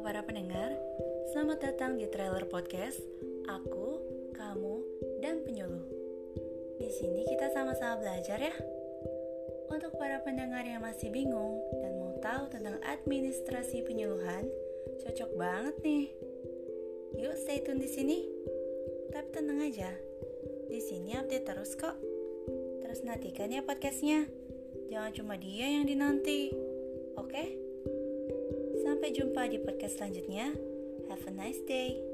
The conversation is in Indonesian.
para pendengar, selamat datang di Trailer Podcast. Aku, kamu, dan penyuluh. Di sini kita sama-sama belajar ya. Untuk para pendengar yang masih bingung dan mau tahu tentang administrasi penyuluhan, cocok banget nih. Yuk stay tune di sini. Tapi tenang aja, di sini update terus kok. Terus nantikan ya podcastnya. Jangan cuma dia yang dinanti. Oke? Sampai jumpa di podcast selanjutnya. Have a nice day.